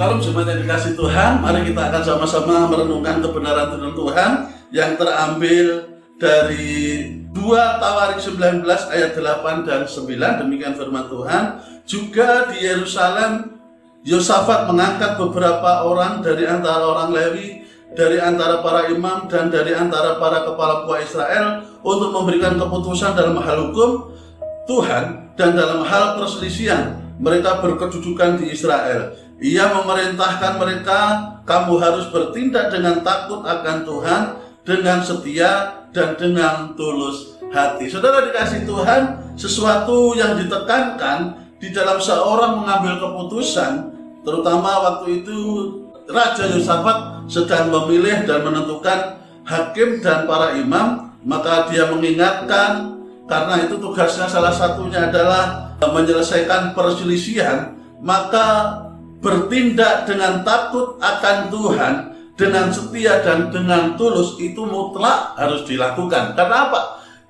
Shalom jemaat yang dikasih Tuhan Mari kita akan sama-sama merenungkan kebenaran firman Tuhan Yang terambil dari 2 Tawarik 19 ayat 8 dan 9 Demikian firman Tuhan. Juga di Yerusalem Yosafat mengangkat beberapa orang dari antara orang Lewi dari antara para imam dan dari antara para kepala puak Israel untuk memberikan keputusan dalam hal hukum Tuhan dan dalam hal perselisihan mereka berkedudukan di Israel. Ia memerintahkan mereka, kamu harus bertindak dengan takut akan Tuhan, dengan setia dan dengan tulus hati. Saudara dikasih Tuhan, sesuatu yang ditekankan di dalam seorang mengambil keputusan, terutama waktu itu Raja Yosafat sedang memilih dan menentukan hakim dan para imam, maka dia mengingatkan karena itu tugasnya salah satunya adalah menyelesaikan perselisihan, maka bertindak dengan takut akan Tuhan, dengan setia dan dengan tulus itu mutlak harus dilakukan. Karena apa?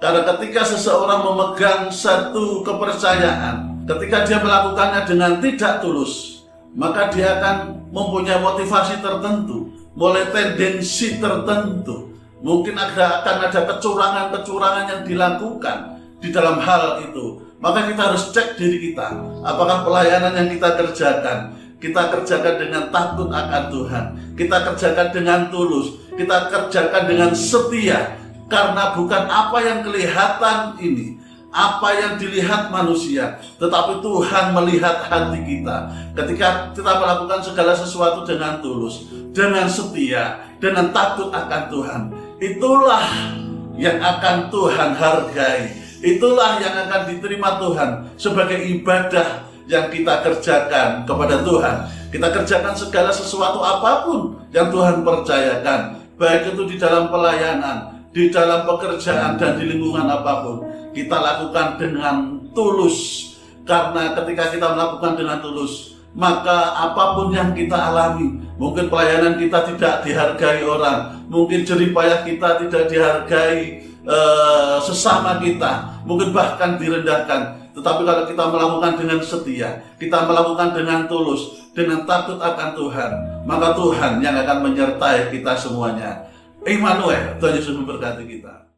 Karena ketika seseorang memegang satu kepercayaan, ketika dia melakukannya dengan tidak tulus, maka dia akan mempunyai motivasi tertentu, mulai tendensi tertentu, Mungkin ada akan ada kecurangan-kecurangan yang dilakukan di dalam hal itu. Maka kita harus cek diri kita, apakah pelayanan yang kita kerjakan kita kerjakan dengan takut akan Tuhan, kita kerjakan dengan tulus, kita kerjakan dengan setia, karena bukan apa yang kelihatan ini, apa yang dilihat manusia, tetapi Tuhan melihat hati kita. Ketika kita melakukan segala sesuatu dengan tulus, dengan setia, dengan takut akan Tuhan, itulah yang akan Tuhan hargai. Itulah yang akan diterima Tuhan sebagai ibadah yang kita kerjakan kepada Tuhan. Kita kerjakan segala sesuatu apa pun yang Tuhan percayakan, baik itu di dalam pelayanan, di dalam pekerjaan dan di lingkungan apa pun. Kita lakukan dengan tulus karena ketika kita melakukan dengan tulus, maka apa pun yang kita alami, mungkin pelayanan kita tidak dihargai orang, mungkin jeripayah kita tidak dihargai uh, sesama kita, mungkin bahkan direndahkan. Tetapi kalau kita melakukan dengan setia, kita melakukan dengan tulus, dengan takut akan Tuhan, maka Tuhan yang akan menyertai kita semuanya. Immanuel, Tuhan Yesus memberkati kita.